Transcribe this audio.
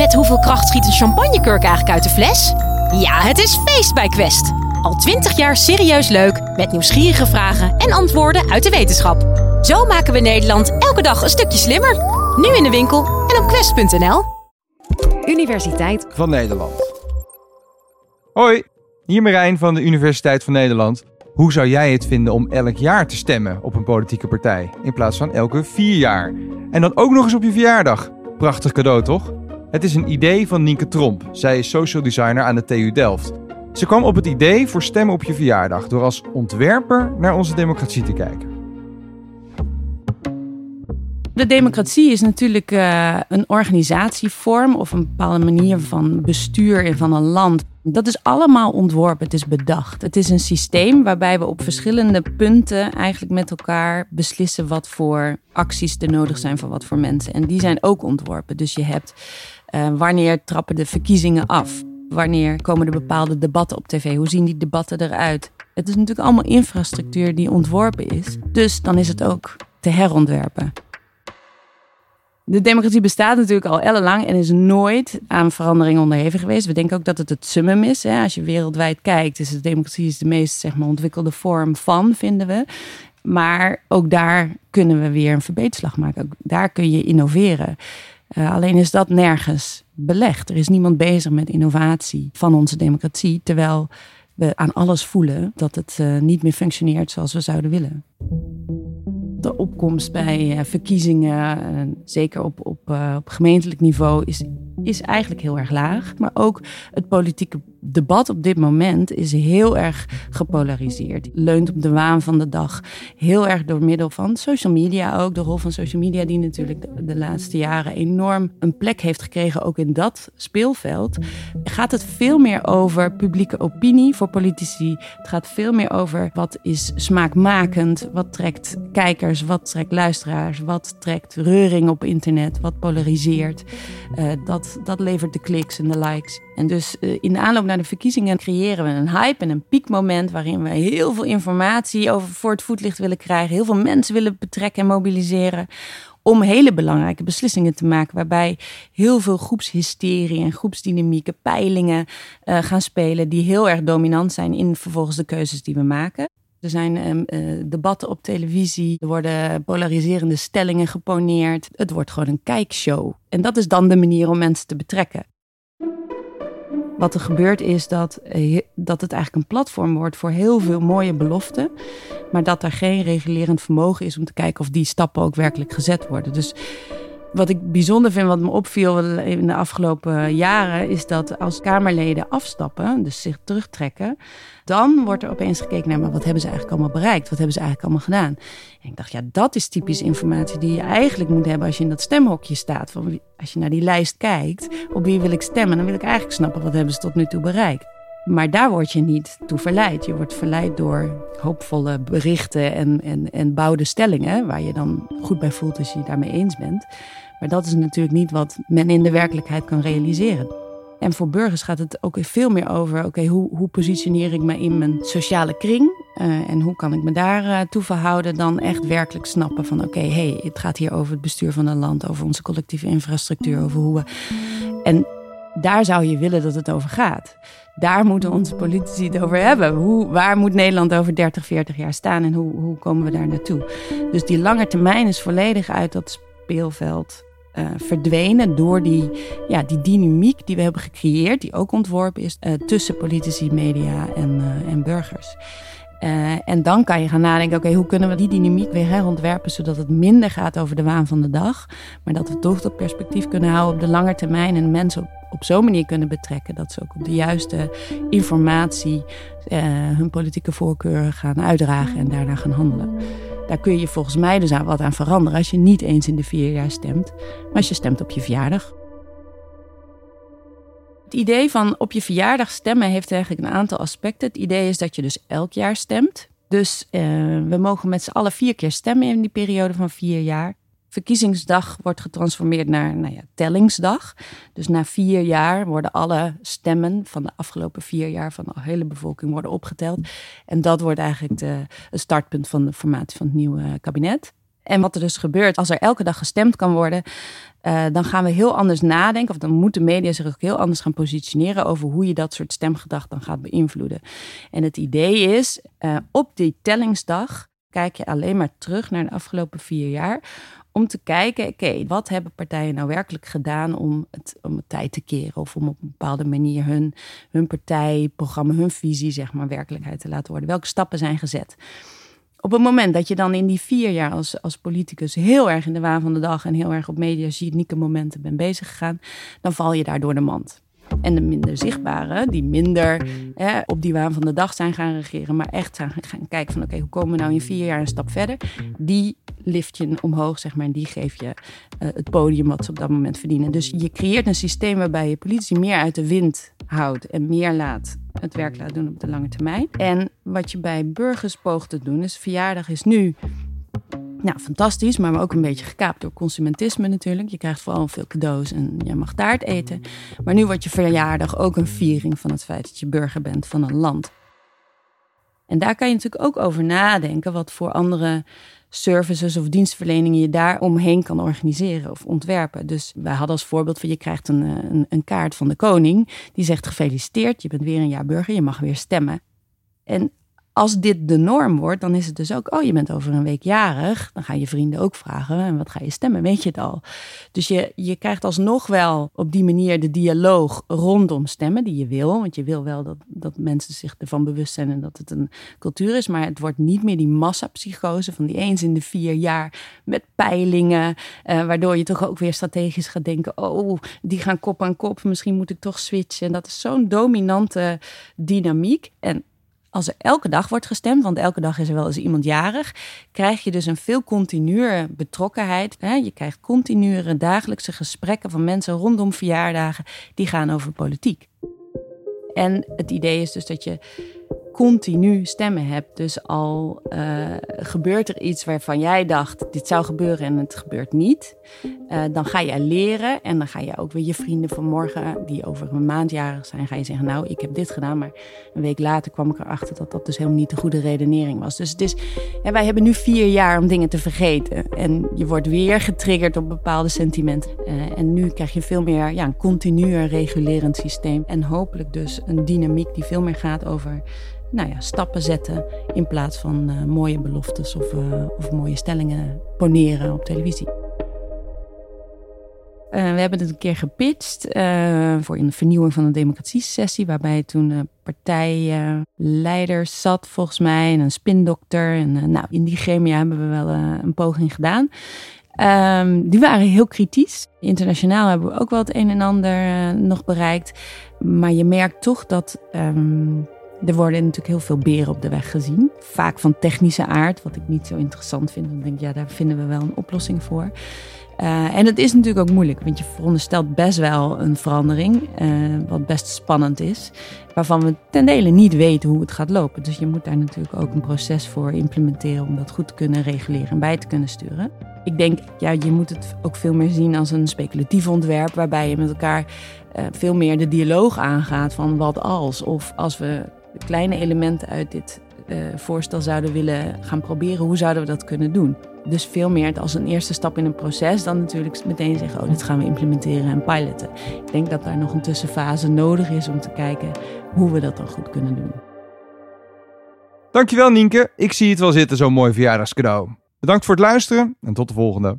Met hoeveel kracht schiet een champagnekurk eigenlijk uit de fles? Ja, het is feest bij Quest. Al twintig jaar serieus leuk, met nieuwsgierige vragen en antwoorden uit de wetenschap. Zo maken we Nederland elke dag een stukje slimmer. Nu in de winkel en op quest.nl. Universiteit van Nederland. Hoi, hier Marijn van de Universiteit van Nederland. Hoe zou jij het vinden om elk jaar te stemmen op een politieke partij in plaats van elke vier jaar? En dan ook nog eens op je verjaardag. Prachtig cadeau, toch? Het is een idee van Nienke Tromp. Zij is social designer aan de TU Delft. Ze kwam op het idee voor stemmen op je verjaardag door als ontwerper naar onze democratie te kijken. De democratie is natuurlijk uh, een organisatievorm of een bepaalde manier van bestuur van een land. Dat is allemaal ontworpen, het is bedacht. Het is een systeem waarbij we op verschillende punten eigenlijk met elkaar beslissen wat voor acties er nodig zijn voor wat voor mensen. En die zijn ook ontworpen. Dus je hebt uh, wanneer trappen de verkiezingen af? Wanneer komen er bepaalde debatten op tv? Hoe zien die debatten eruit? Het is natuurlijk allemaal infrastructuur die ontworpen is. Dus dan is het ook te herontwerpen. De democratie bestaat natuurlijk al ellenlang en is nooit aan verandering onderhevig geweest. We denken ook dat het het summum is. Hè. Als je wereldwijd kijkt, is de democratie de meest zeg maar, ontwikkelde vorm van, vinden we. Maar ook daar kunnen we weer een verbeterslag maken. Ook daar kun je innoveren. Uh, alleen is dat nergens belegd. Er is niemand bezig met innovatie van onze democratie, terwijl we aan alles voelen dat het uh, niet meer functioneert zoals we zouden willen. De opkomst bij uh, verkiezingen, zeker op, op, op gemeentelijk niveau, is, is eigenlijk heel erg laag. Maar ook het politieke debat op dit moment is heel erg gepolariseerd. Leunt op de waan van de dag. Heel erg door middel van social media ook. De rol van social media die natuurlijk de, laatste jaren enorm een plek heeft gekregen. Ook in dat speelveld. Gaat het veel meer over publieke opinie voor politici. Het gaat veel meer over wat is smaakmakend. Wat trekt kijkers. Wat trekt luisteraars. Wat trekt reuring op internet. Wat polariseert. Uh, dat, dat levert de kliks en de likes. En dus uh, in de aanloop naar de verkiezingen creëren we een hype en een piekmoment waarin we heel veel informatie over voor het voetlicht willen krijgen, heel veel mensen willen betrekken en mobiliseren om hele belangrijke beslissingen te maken, waarbij heel veel groepshysterie en groepsdynamieken, peilingen uh, gaan spelen, die heel erg dominant zijn in vervolgens de keuzes die we maken. Er zijn uh, debatten op televisie, er worden polariserende stellingen geponeerd. Het wordt gewoon een kijkshow. En dat is dan de manier om mensen te betrekken. Wat er gebeurt is dat, eh, dat het eigenlijk een platform wordt voor heel veel mooie beloften. Maar dat er geen regulerend vermogen is om te kijken of die stappen ook werkelijk gezet worden. Dus wat ik bijzonder vind, wat me opviel in de afgelopen jaren, is dat als Kamerleden afstappen, dus zich terugtrekken, dan wordt er opeens gekeken naar, maar wat hebben ze eigenlijk allemaal bereikt? Wat hebben ze eigenlijk allemaal gedaan? En ik dacht, ja, dat is typisch informatie die je eigenlijk moet hebben als je in dat stemhokje staat. Als je naar die lijst kijkt, op wie wil ik stemmen, dan wil ik eigenlijk snappen, wat hebben ze tot nu toe bereikt? Maar daar word je niet toe verleid. Je wordt verleid door hoopvolle berichten en, en, en bouwde stellingen, waar je dan goed bij voelt als je het daarmee eens bent. Maar dat is natuurlijk niet wat men in de werkelijkheid kan realiseren. En voor burgers gaat het ook veel meer over: oké, hoe, hoe positioneer ik me in mijn sociale kring? Uh, en hoe kan ik me daar uh, toe verhouden? Dan echt werkelijk snappen van: oké, hey, het gaat hier over het bestuur van een land, over onze collectieve infrastructuur, over hoe we. En daar zou je willen dat het over gaat. Daar moeten onze politici het over hebben. Hoe, waar moet Nederland over 30, 40 jaar staan en hoe, hoe komen we daar naartoe? Dus die lange termijn is volledig uit dat speelveld uh, verdwenen door die, ja, die dynamiek die we hebben gecreëerd, die ook ontworpen is uh, tussen politici, media en, uh, en burgers. en dan kan je gaan nadenken, oké, hoe kunnen we die dynamiek weer herontwerpen zodat het minder gaat over de waan van de dag, maar dat we toch dat perspectief kunnen houden op de lange termijn en mensen op, op zo'n manier kunnen betrekken dat ze ook op de juiste informatie hun politieke voorkeuren gaan uitdragen en daarna gaan handelen. Daar kun je volgens mij dus aan wat aan veranderen als je niet eens in de vier jaar stemt, maar als je stemt op je verjaardag. Het idee van op je verjaardag stemmen heeft eigenlijk een aantal aspecten. Het idee is dat je dus elk jaar stemt. Dus uh, we mogen met z'n allen vier keer stemmen in die periode van vier jaar verkiezingsdag wordt getransformeerd naar nou ja, tellingsdag. Dus na vier jaar worden alle stemmen van de afgelopen vier jaar van de hele bevolking worden opgeteld. En dat wordt eigenlijk de, het startpunt van de formatie van het nieuwe kabinet. En wat er dus gebeurt als er elke dag gestemd kan worden, uh, dan gaan we heel anders nadenken. Of dan moeten media zich ook heel anders gaan positioneren over hoe je dat soort stemgedrag dan gaat beïnvloeden. En het idee is, uh, op die tellingsdag kijk je alleen maar terug naar de afgelopen vier jaar. Om te kijken, oké, wat hebben partijen nou werkelijk gedaan om het, om het tijd te keren? Of om op een bepaalde manier hun, hun partijprogramma, hun visie, zeg maar, werkelijkheid te laten worden. Welke stappen zijn gezet? op het moment dat je dan in die vier jaar als, als politicus heel erg in de waan van de dag en heel erg op mediagenieke momenten bent bezig gegaan, dan val je daar door de mand. En de minder zichtbare, die minder hè, op die waan van de dag zijn gaan regeren, maar echt zijn gaan kijken van oké, hoe komen we nou in vier jaar een stap verder? Die lift je omhoog, zeg maar, en die geef je uh, het podium wat ze op dat moment verdienen. Dus je creëert een systeem waarbij je politie meer uit de wind houdt en meer laat het werk laat doen op de lange termijn. En wat je bij burgers poogt te doen, is verjaardag is nu nou, fantastisch, maar ook een beetje gekaapt door consumentisme natuurlijk. Je krijgt vooral veel cadeaus en je mag taart eten. Maar nu wordt je verjaardag ook een viering van het feit dat je burger bent van een land. En daar kan je natuurlijk ook over nadenken wat voor andere services of dienstverleningen je daar omheen kan organiseren of ontwerpen. Dus wij hadden als voorbeeld van je krijgt een, eh, een, een kaart van de koning die zegt gefeliciteerd, je bent weer een jaar burger, je mag weer stemmen. En als dit de norm wordt, dan is het dus ook, oh, je bent over een week jarig. Dan gaan je vrienden ook vragen, en wat ga je stemmen? Weet je het al? Dus je, je krijgt alsnog wel op die manier de dialoog rondom stemmen die je wil. Want je wil wel dat, dat mensen zich ervan bewust zijn en dat het een cultuur is. Maar het wordt niet meer die massapsychose van die eens in de vier jaar met peilingen. Eh, waardoor je toch ook weer strategisch gaat denken, oh, die gaan kop aan kop. Misschien moet ik toch switchen. En dat is zo'n dominante dynamiek. En als er elke dag wordt gestemd, want elke dag is er wel eens iemand jarig, krijg je dus een veel continuere betrokkenheid. Je krijgt continue dagelijkse gesprekken van mensen rondom verjaardagen die gaan over politiek. En het idee is dus dat je continu stemmen hebt. Dus al uh, gebeurt er iets waarvan jij dacht, dit zou gebeuren en het gebeurt niet. Uh, dan ga je leren en dan ga je ook weer je vrienden van morgen, die over een maand jarig zijn, ga je zeggen, nou, ik heb dit gedaan. Maar een week later kwam ik erachter dat dat dus helemaal niet de goede redenering was. Dus het is, wij hebben nu vier jaar om dingen te vergeten. En je wordt weer getriggerd op bepaalde sentimenten. Uh, en nu krijg je veel meer ja, een continu regulerend systeem. En hopelijk dus een dynamiek die veel meer gaat over nou ja, stappen zetten in plaats van uh, mooie beloftes of, uh, of mooie stellingen poneren op televisie. Uh, we hebben het een keer gepitcht voor een vernieuwing van de democratie-sessie, waarbij toen partijleiders zat, volgens mij, en een spindokter. En nou, in die gremia hebben we wel een poging gedaan. Um, die waren heel kritisch. Internationaal hebben we ook wel het een en ander nog bereikt. Maar je merkt toch dat um, er worden natuurlijk heel veel beren op de weg gezien. Vaak van technische aard, wat ik niet zo interessant vind. Dan denk ik, ja, daar vinden we wel een oplossing voor. Uh, en het is natuurlijk ook moeilijk, want je veronderstelt best wel een verandering, uh, wat best spannend is, waarvan we ten dele niet weten hoe het gaat lopen. Dus je moet daar natuurlijk ook een proces voor implementeren om dat goed te kunnen reguleren en bij te kunnen sturen. Ik denk, ja, je moet het ook veel meer zien als een speculatief ontwerp, waarbij je met elkaar uh, veel meer de dialoog aangaat van wat als, of als we de kleine elementen uit dit voorstel zouden willen gaan proberen, hoe zouden we dat kunnen doen? Dus veel meer als een eerste stap in een proces dan natuurlijk meteen zeggen, oh, dit gaan we implementeren en piloten. Ik denk dat daar nog een tussenfase nodig is om te kijken hoe we dat dan goed kunnen doen. Dankjewel Nienke, ik zie het wel zitten, zo'n mooi verjaardagscadeau. Bedankt voor het luisteren en tot de volgende.